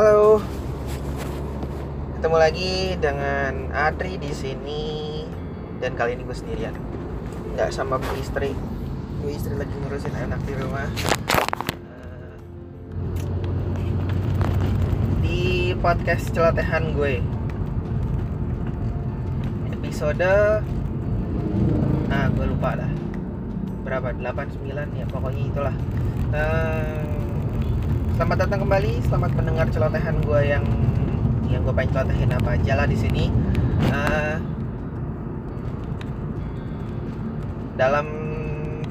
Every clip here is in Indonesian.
Halo. Ketemu lagi dengan Adri di sini dan kali ini gue sendirian. Nggak sama bu istri. Bu istri lagi ngurusin anak di rumah. Eh, Di podcast celotehan gue. Episode Ah, gue lupa lah. Berapa? 8 9 ya pokoknya itulah. Eh, Selamat datang kembali, selamat mendengar celotehan gue yang yang gue pengen celotehin apa aja lah di sini. Eh, dalam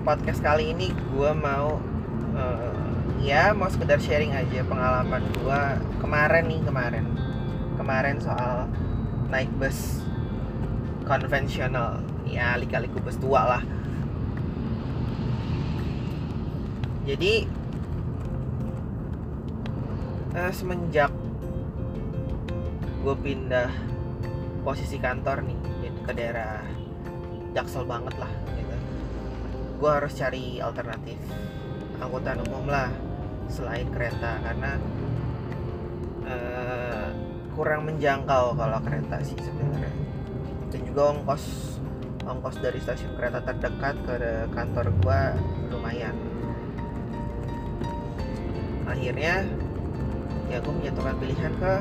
podcast kali ini gue mau eh, ya mau sekedar sharing aja pengalaman gue kemarin nih kemarin kemarin soal naik bus konvensional ya lika-liku bus tua lah. Jadi eh, semenjak gue pindah posisi kantor nih jadi ke daerah Jaksel banget lah gitu. Gue harus cari alternatif angkutan umum lah selain kereta karena eh, kurang menjangkau kalau kereta sih sebenarnya. Dan juga ongkos ongkos dari stasiun kereta terdekat ke kantor gue lumayan. Akhirnya ya gue menyatukan pilihan ke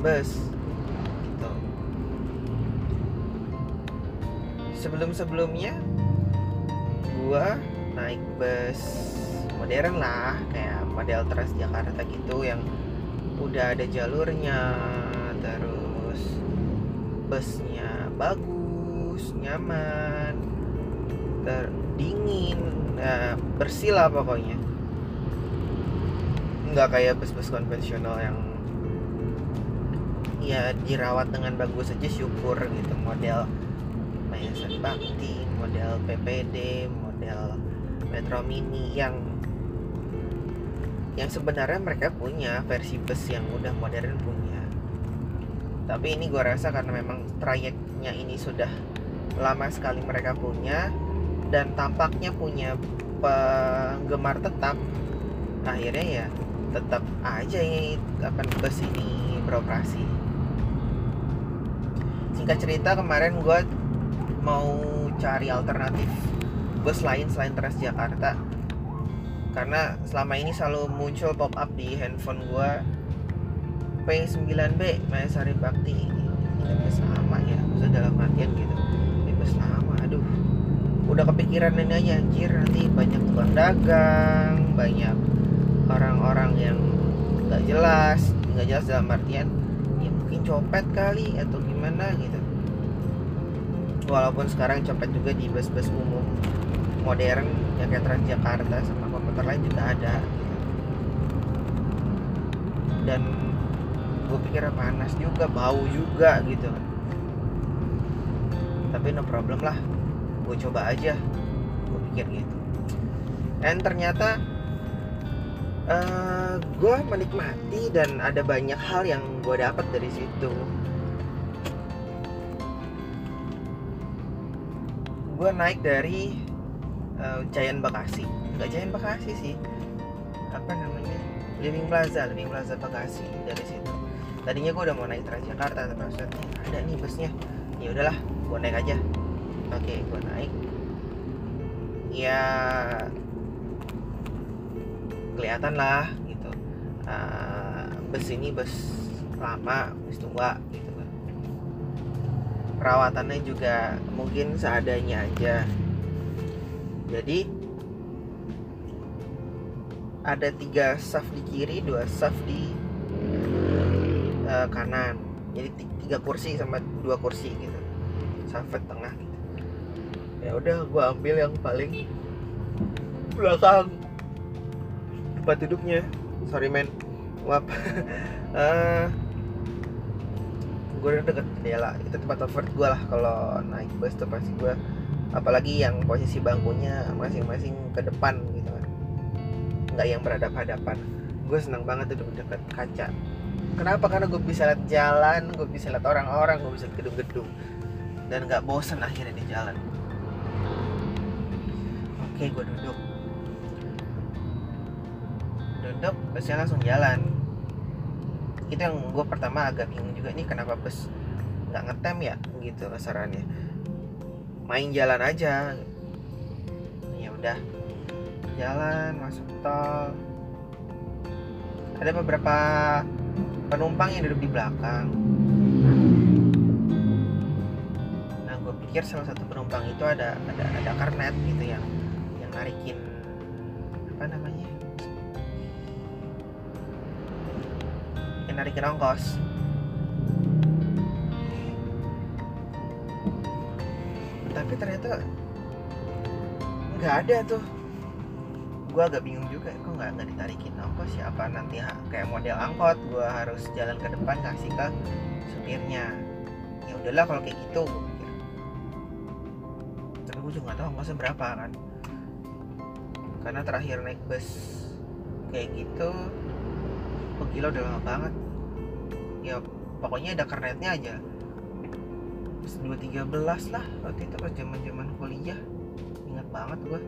bus. Gitu. Sebelum sebelumnya gue naik bus modern lah kayak model Transjakarta gitu yang udah ada jalurnya. Terus busnya bagus nyaman ter dingin nah, bersih lah pokoknya nggak kayak bus-bus konvensional yang ya dirawat dengan bagus aja syukur gitu. Model Mayasan Bakti, model PPD, model Metro Mini yang yang sebenarnya mereka punya versi bus yang udah modern punya. Tapi ini gue rasa karena memang trayeknya ini sudah lama sekali mereka punya dan tampaknya punya penggemar tetap akhirnya ya tetap aja akan bus ini beroperasi. Singkat cerita kemarin gue mau cari alternatif bus lain selain Transjakarta. Karena selama ini selalu muncul pop up di handphone gue P9B Mayasari Bakti. Ini bus lama ya maksudnya dalam artian gitu. Ini bus lama aduh. Udah kepikiran ini aja anjir nanti banyak tukang dagang banyak orang-orang yang nggak jelas nggak jelas dalam artian ya mungkin copet kali atau gimana gitu. Walaupun sekarang copet juga di bus-bus umum modern yang kayak Transjakarta sama komuter lain juga ada. Dan gue pikir panas juga bau juga gitu. Tapi no problem lah gue coba aja gue pikir gitu. Dan ternyata uh, gue menikmati dan ada banyak hal yang gue dapat dari situ. Gue naik dari uh, Giant Bekasi nggak Giant Bekasi sih. Apa namanya? Living Plaza Living Plaza Bekasi dari situ. Tadinya gue udah mau naik Transjakarta maksudnya ada nih busnya. Ya udahlah gue naik aja. Oke gue naik. Ya kelihatan lah gitu. Uh, bus ini bus lama bus tua gitu kan. Perawatannya juga mungkin seadanya aja. Jadi ada tiga saf di kiri dua saf di uh, kanan. Jadi tiga kursi sama dua kursi gitu. Safet tengah gitu. Ya udah gue ambil yang paling belakang tempat duduknya. Sorry men. Maaf. Uh, gue udah deket. Jendela itu tempat favorit gue lah kalau naik bus tuh pasti gue apalagi yang posisi bangkunya masing-masing ke depan gitu kan. Nggak yang berhadapan-hadapan gue senang banget duduk dekat kaca. Kenapa? Karena gue bisa lihat jalan gue bisa lihat orang-orang gue bisa lihat gedung-gedung. Dan nggak bosen akhirnya di jalan. Oke gue duduk duduk busnya langsung jalan. Itu yang gue pertama agak bingung juga nih kenapa bus nggak ngetem ya? Gitu kasarannya. Main jalan aja. Ya udah. Jalan masuk tol. Ada beberapa penumpang yang duduk di belakang. Nah gue pikir salah satu penumpang itu ada ada ada karnet gitu yang yang narikin apa namanya narikin ongkos tapi ternyata nggak ada tuh. Gue agak bingung juga kok nggak nggak ditarikin ongkos ya? Apa nanti kayak model angkot gue harus jalan ke depan kasih ke supirnya. Ya udahlah kalau kayak gitu tapi gue juga nggak tahu ongkosnya berapa kan. Karena terakhir naik bus kayak gitu oh gila udah lama banget ya pokoknya ada kernetnya aja. Pas 2013 lah waktu itu pas zaman zaman kuliah. Ingat banget gua.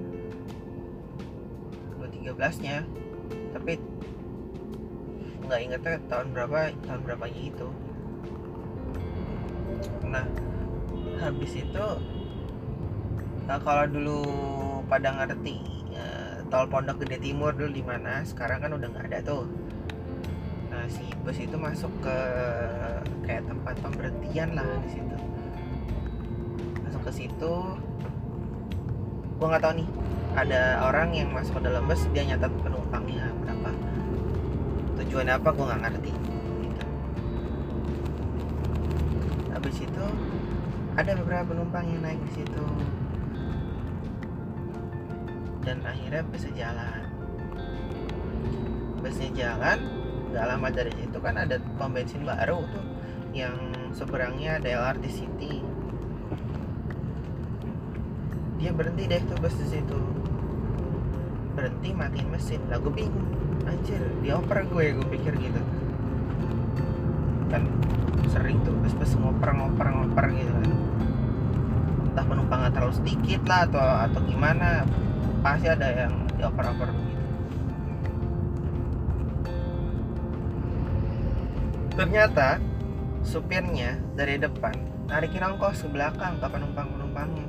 2013 nya tapi nggak ingetnya tahun berapa tahun berapanya itu. Nah habis itu nah, kalau dulu pada ngerti eh, tol Pondok Gede Timur dulu di mana sekarang kan udah nggak ada tuh si bus itu masuk ke kayak tempat pemberhentian lah di situ. Masuk ke situ. Gua nggak tahu nih ada orang yang masuk ke dalam bus dia nyatat penumpangnya berapa. Tujuan apa gua nggak ngerti. Gitu. habis itu ada beberapa penumpang yang naik di situ. Dan akhirnya busnya jalan. Busnya jalan nggak lama dari situ kan ada pom bensin baru tuh yang seberangnya ada LRT City. Dia berhenti deh tuh bus di situ. Berhenti matiin mesin. Lah gue bingung. Anjir dioper gue gue pikir gitu. Kan sering tuh bus-bus ngoper ngoper ngoper gitu kan. Entah penumpangnya terlalu sedikit lah atau atau gimana. Pasti ada yang dioper-oper begitu ternyata supirnya dari depan narikin ongkos ke belakang ke penumpang-penumpangnya.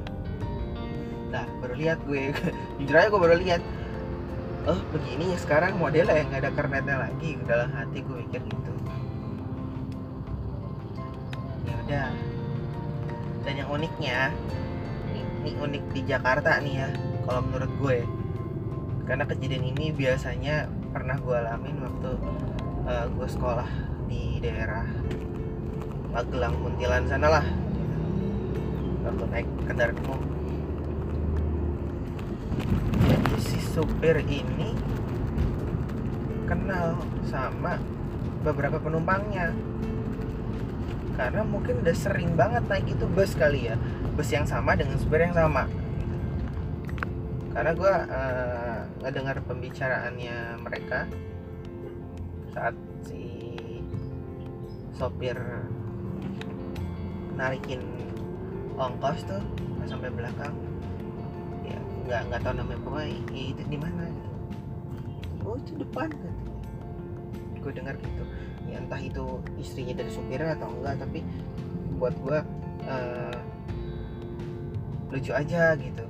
Nah baru lihat gue. Jujur aja gue baru lihat. Oh begini ya sekarang modelnya yang nggak ada kernetnya lagi. Dalam hati gue mikir gitu. Ya udah. Dan yang uniknya ini, unik di Jakarta nih ya kalau menurut gue. Karena kejadian ini biasanya pernah gue alamin waktu eh, gue sekolah di daerah Magelang Muntilan sana lah waktu naik kendaraan umum jadi si supir ini kenal sama beberapa penumpangnya. Karena mungkin udah sering banget naik itu bus kali ya. Bus yang sama dengan supir yang sama. Karena gue uh, ngedengar pembicaraannya mereka saat si sopir narikin ongkos tuh sampai belakang. Ya nggak nggak tahu namanya pokoknya "Ih, itu di mana gitu. Oh itu depan gitu. gue dengar gitu. Ya entah itu istrinya dari supirnya atau enggak tapi buat gue eh, lucu aja gitu.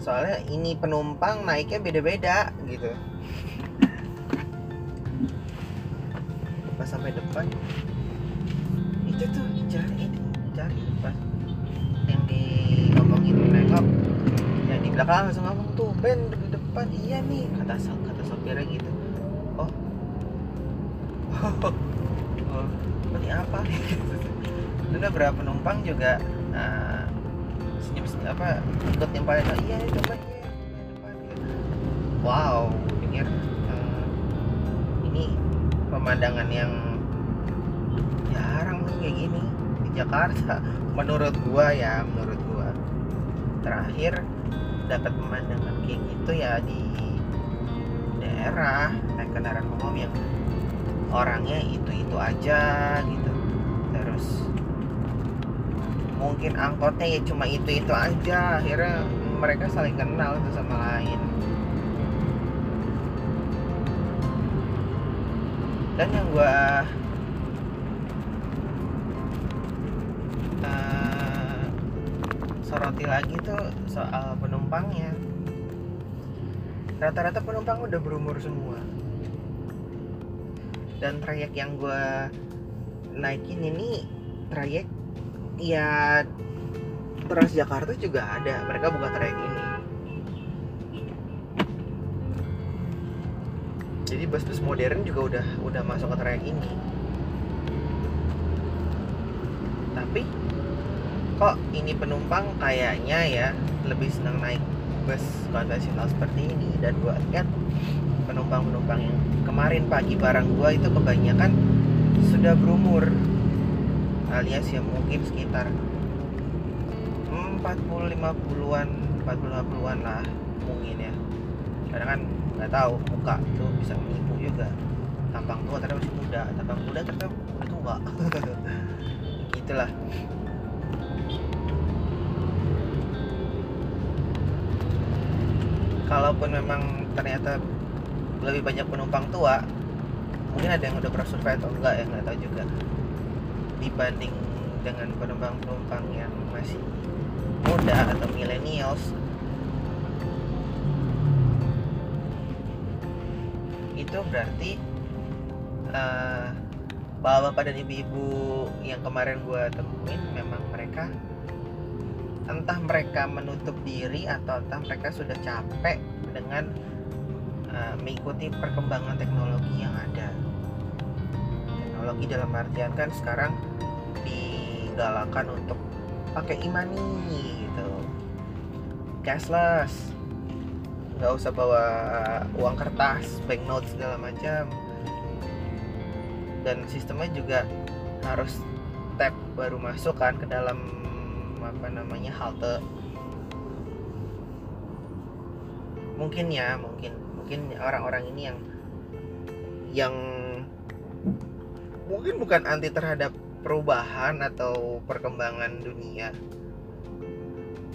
Soalnya ini penumpang naiknya beda-beda gitu pas sampai depan. Itu tuh cari ini cari pas yang di ngomongin nengok. Yang di belakang langsung ngomong tuh Ben di depan. Iya nih kata kata sopirnya gitu. Oh. Oh ini apa? Dan beberapa penumpang juga uh, senyum senyum apa ikut nyempalin oh, iya di depan iya wow pikir eh, ini pemandangan yang jarang nih kayak gini di Jakarta. Menurut gua ya menurut gua. Terakhir dapat pemandangan kayak gitu ya di daerah naik kendaraan umum yang orangnya itu itu aja gitu. Terus mungkin angkotnya ya cuma itu itu aja. Akhirnya mereka saling kenal satu sama lain dan yang gue uh, soroti lagi tuh soal penumpangnya. Rata-rata penumpang udah berumur semua. Dan trayek yang gue naikin ini trayek ya Transjakarta juga ada. Mereka buka trayek ini jadi bus-bus modern juga udah udah masuk ke trayek ini. Tapi kok ini penumpang kayaknya ya lebih senang naik bus konvensional seperti ini? Dan gue lihat penumpang-penumpang yang kemarin pagi barang gue itu kebanyakan sudah berumur alias ya mungkin sekitar 40 50-an 40 50-an lah mungkin ya. Karena kan nggak tahu muka tuh bisa menipu juga. Tampang tua ternyata masih muda tampang muda ternyata udah tua. Gitulah. Kalaupun memang ternyata lebih banyak penumpang tua mungkin ada yang udah pernah survei atau enggak ya nggak tahu juga. Dibanding dengan penumpang-penumpang yang masih muda atau millennials itu berarti uh, bapak-bapak dan ibu-ibu yang kemarin gue temuin memang mereka entah mereka menutup diri atau entah mereka sudah capek dengan uh, mengikuti perkembangan teknologi yang ada. Teknologi dalam artian kan sekarang digalakan untuk pakai e-money gitu. Cashless nggak usah bawa uang kertas banknote segala macam. Dan sistemnya juga harus tap baru masuk kan ke dalam apa namanya halte. Mungkin ya mungkin. Mungkin orang-orang ini yang yang mungkin bukan anti terhadap perubahan atau perkembangan dunia.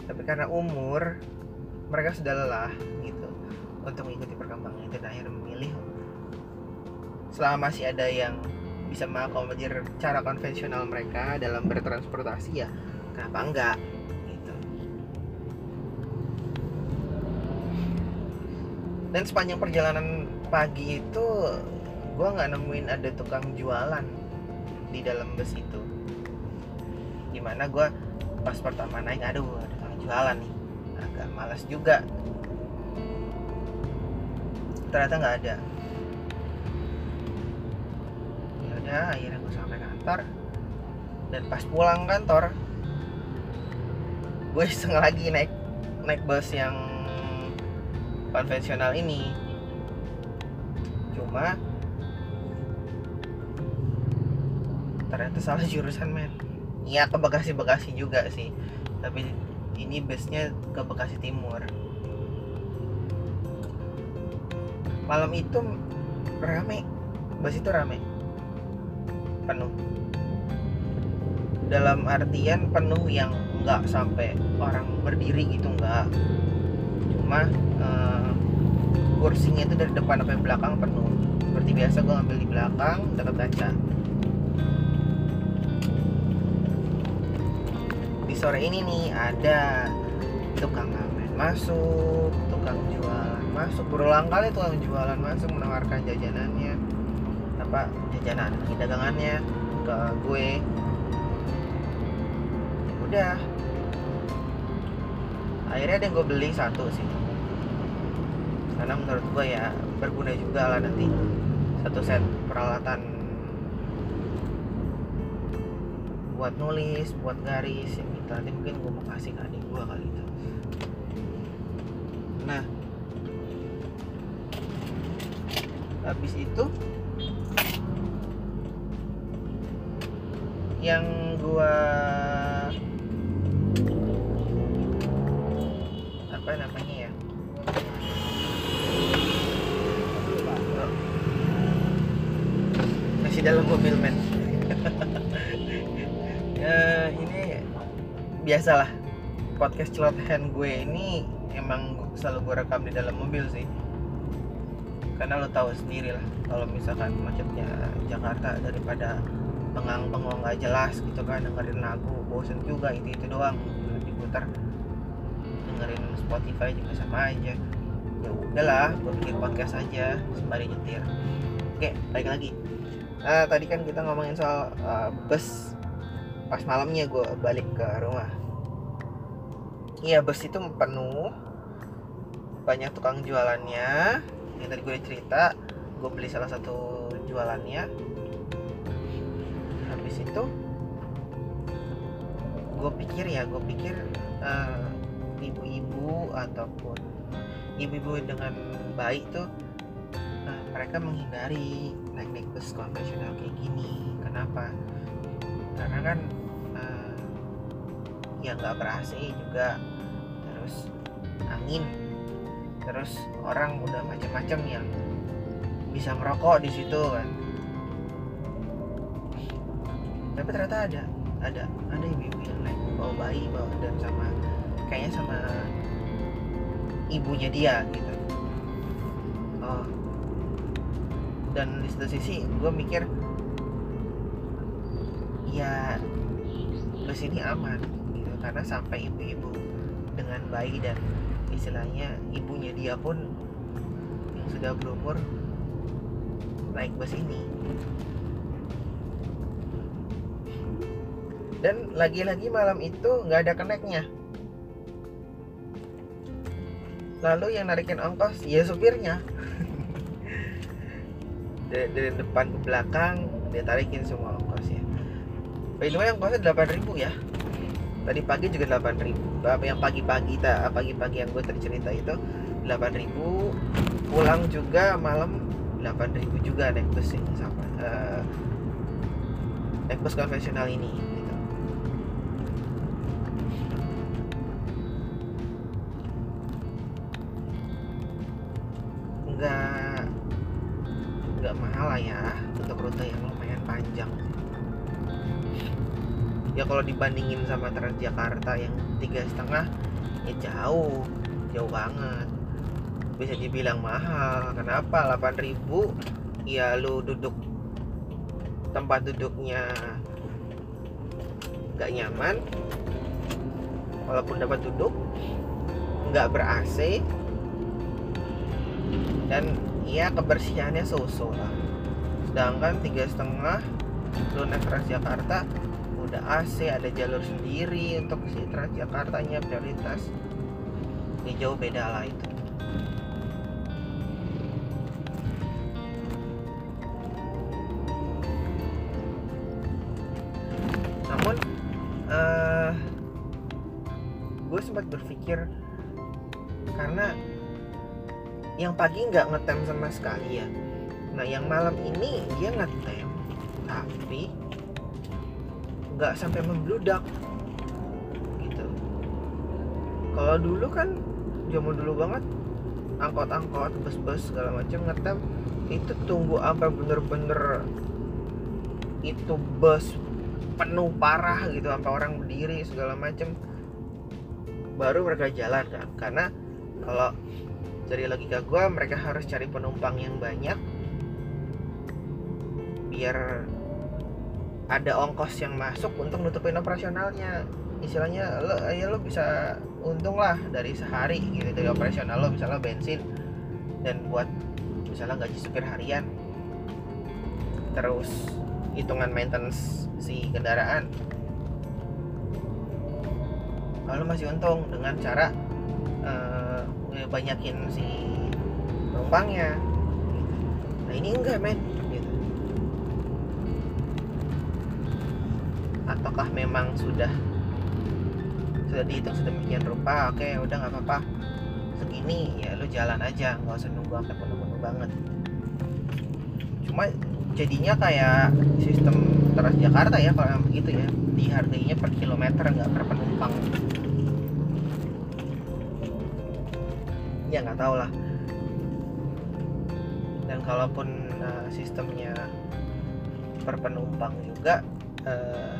Tapi karena umur mereka sudah lelah gitu untuk mengikuti perkembangan itu dan akhirnya memilih. Selama masih ada yang bisa mengakomodir cara konvensional mereka dalam bertransportasi ya kenapa enggak? Gitu. Dan sepanjang perjalanan pagi itu gue nggak nemuin ada tukang jualan di dalam bus itu. Di mana gue pas pertama naik aduh ada tukang jualan nih. Agak malas juga ternyata nggak ada. Ya udah akhirnya gue sampai kantor. Dan pas pulang kantor gue iseng lagi naik naik bus yang konvensional ini. Cuma ternyata salah jurusan men. Iya ke Bekasi Bekasi juga sih. Tapi ini busnya ke Bekasi Timur malam itu rame. Bus itu rame. Penuh. Dalam artian penuh yang nggak sampai orang berdiri gitu nggak. Cuma uh, kursinya itu dari depan sampai belakang penuh. Seperti biasa gue ambil di belakang dekat kaca. Di sore ini nih ada tukang ngamen masuk tukang jualan masuk berulang kali tukang jualan masuk menawarkan jajanannya. Apa jajanan dagangannya ke gue. Udah. Akhirnya ada yang gue beli satu sih. Karena menurut gue ya berguna juga lah nanti. Satu set peralatan buat nulis buat garis yang gitu. Nanti mungkin gue mau kasih ke adik gue kali habis itu yang gue apa namanya ya? Masih dalam mobil men ya, ini biasalah podcast celotehan gue ini emang selalu gue rekam di dalam mobil sih karena lo tahu sendiri lah kalau misalkan macetnya Jakarta daripada pengang-pengong nggak jelas gitu kan dengerin lagu bosen juga itu itu doang. Diputar dengerin Spotify juga sama aja. Ya udahlah gue bikin podcast aja sembari nyetir. Oke balik lagi. Nah tadi kan kita ngomongin soal uh, bus. Pas malamnya gue balik ke rumah. Iya bus itu penuh. Banyak tukang jualannya yang tadi gue cerita gue beli salah satu jualannya. Habis itu gue pikir ya gue pikir uh, ibu-ibu ataupun ibu-ibu dengan baik tuh uh, mereka menghindari naik-naik bus konvensional kayak gini. Kenapa? Karena kan uh, ya nggak ber juga. Terus angin terus orang udah macam-macam yang bisa ngerokok di situ kan. Tapi ternyata ada ada ada ibu-ibu yang naik bawa bayi bawa dan sama kayaknya sama ibunya dia gitu. Oh. Dan di satu sisi gue mikir ya bus ini aman gitu. Karena sampai ibu-ibu dengan bayi dan istilahnya ibunya dia pun yang sudah berumur naik bus ini. Dan lagi-lagi malam itu nggak ada keneknya. Lalu yang narikin ongkos ya supirnya. Dari, depan ke belakang dia tarikin semua ongkosnya. By the way ongkosnya 8000 ya tadi pagi juga 8000 apa yang pagi-pagi tak pagi-pagi yang gue tadi cerita itu 8000 pulang juga malam 8000 juga naik bus ini sama uh, naik bus konvensional ini dibandingin sama Transjakarta yang tiga setengah ya jauh jauh banget. Bisa dibilang mahal kenapa? 8000 ya lu duduk tempat duduknya nggak nyaman walaupun dapat duduk nggak ber AC dan ya kebersihannya so-so sedangkan tiga setengah lu naik Transjakarta udah AC ada jalur sendiri untuk si Transjakartanya prioritas. Ini jauh beda lah itu. Namun uh, gue sempat berpikir karena yang pagi nggak ngetem sama sekali ya. Nah yang malam ini dia ngetem tapi nggak sampai membludak. Gitu. Kalau dulu kan zaman dulu banget angkot-angkot bus-bus segala macam ngetem itu tunggu sampai bener-bener itu bus penuh parah gitu sampai orang berdiri segala macam baru mereka jalan kan. Karena kalau dari logika gue mereka harus cari penumpang yang banyak biar ada ongkos yang masuk untuk nutupin operasionalnya. Istilahnya lo ya lo bisa untung lah dari sehari gitu dari operasional lo misalnya bensin. Dan buat misalnya gaji supir harian. Terus hitungan maintenance si kendaraan. Lalu masih untung dengan cara uh, banyakin si penumpangnya. Nah ini enggak men ataukah memang sudah sudah dihitung sedemikian rupa? Oke udah nggak apa-apa. Segini ya lu jalan aja nggak usah nunggu sampai penuh-penuh banget. Cuma jadinya kayak sistem Transjakarta ya kalau yang begitu ya. Dihargainya per kilometer nggak per penumpang. Ya nggak tahu lah dan kalaupun uh, sistemnya per penumpang juga uh,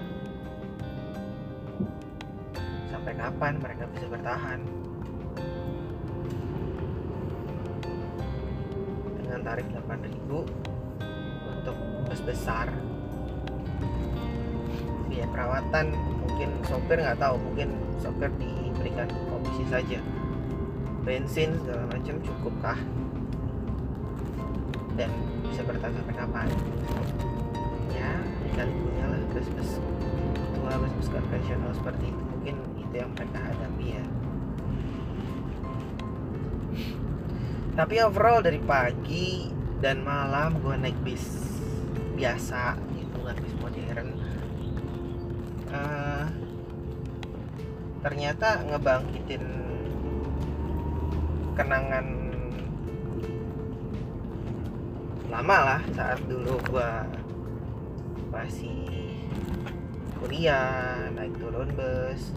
sampai kapan mereka bisa bertahan? Dengan tarif 8000 untuk bus besar. Biaya perawatan mungkin sopir nggak tahu mungkin sopir diberikan komisi saja. Bensin segala macam cukupkah? Dan bisa bertahan sampai kapan? Ya kali punya lah bus-bus tua bus-bus konvensional seperti itu. Mungkin itu yang mereka hadapi ya. Tapi overall dari pagi dan malam gue naik bis biasa itu nggak bis modern. Uh, ternyata ngebangkitin kenangan lama lah saat dulu gua masih kuliah naik turun bus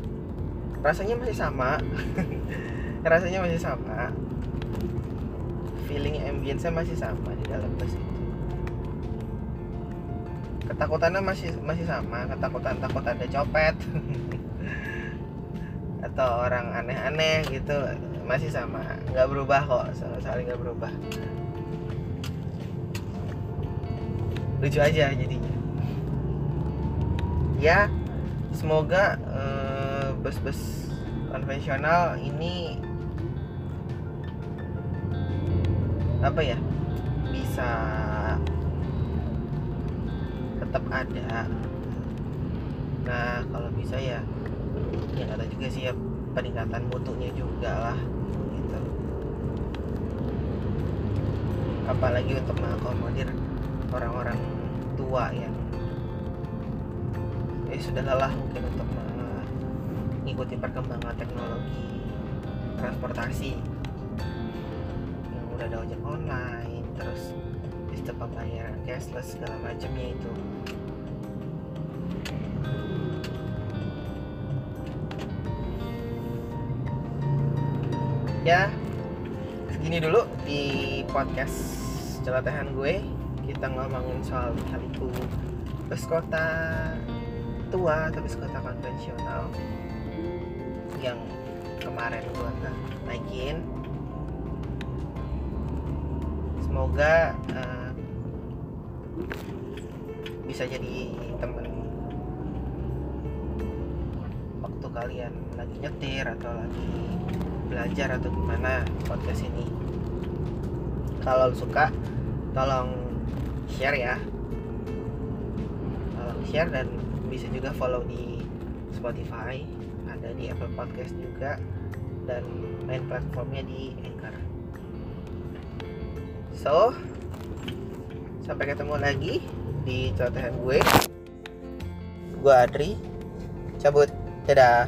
rasanya masih sama. Rasanya masih sama. Feeling ambience masih sama di dalam bus itu. Ketakutannya masih masih sama. Ketakutan takut ada copet. Atau orang aneh-aneh gitu. Masih sama. Nggak berubah kok. Sekali nggak berubah. Lucu aja jadinya. Ya semoga bus-bus konvensional ini apa ya bisa tetap ada. Nah kalau bisa ya ya kata juga sih ya peningkatan mutunya juga lah gitu. Apalagi untuk mengakomodir orang-orang tua yang eh sudah lelah mungkin untuk mengikuti perkembangan teknologi transportasi. Yang udah ada ojek online terus sistem pembayaran cashless segala macamnya itu. Ya segini dulu di podcast celotehan gue. Kita ngomongin soal kaliku bus kota tua tapi bus kota konvensional kemarin gue naikin. Semoga uh, bisa jadi temen waktu kalian lagi nyetir atau lagi belajar atau gimana podcast ini. Kalau suka tolong share ya. Tolong share dan bisa juga follow di Spotify ada di Apple Podcast juga dan main platformnya di Anchor. So sampai ketemu lagi di celotehan gue. Gue Adri. Cabut. Dadah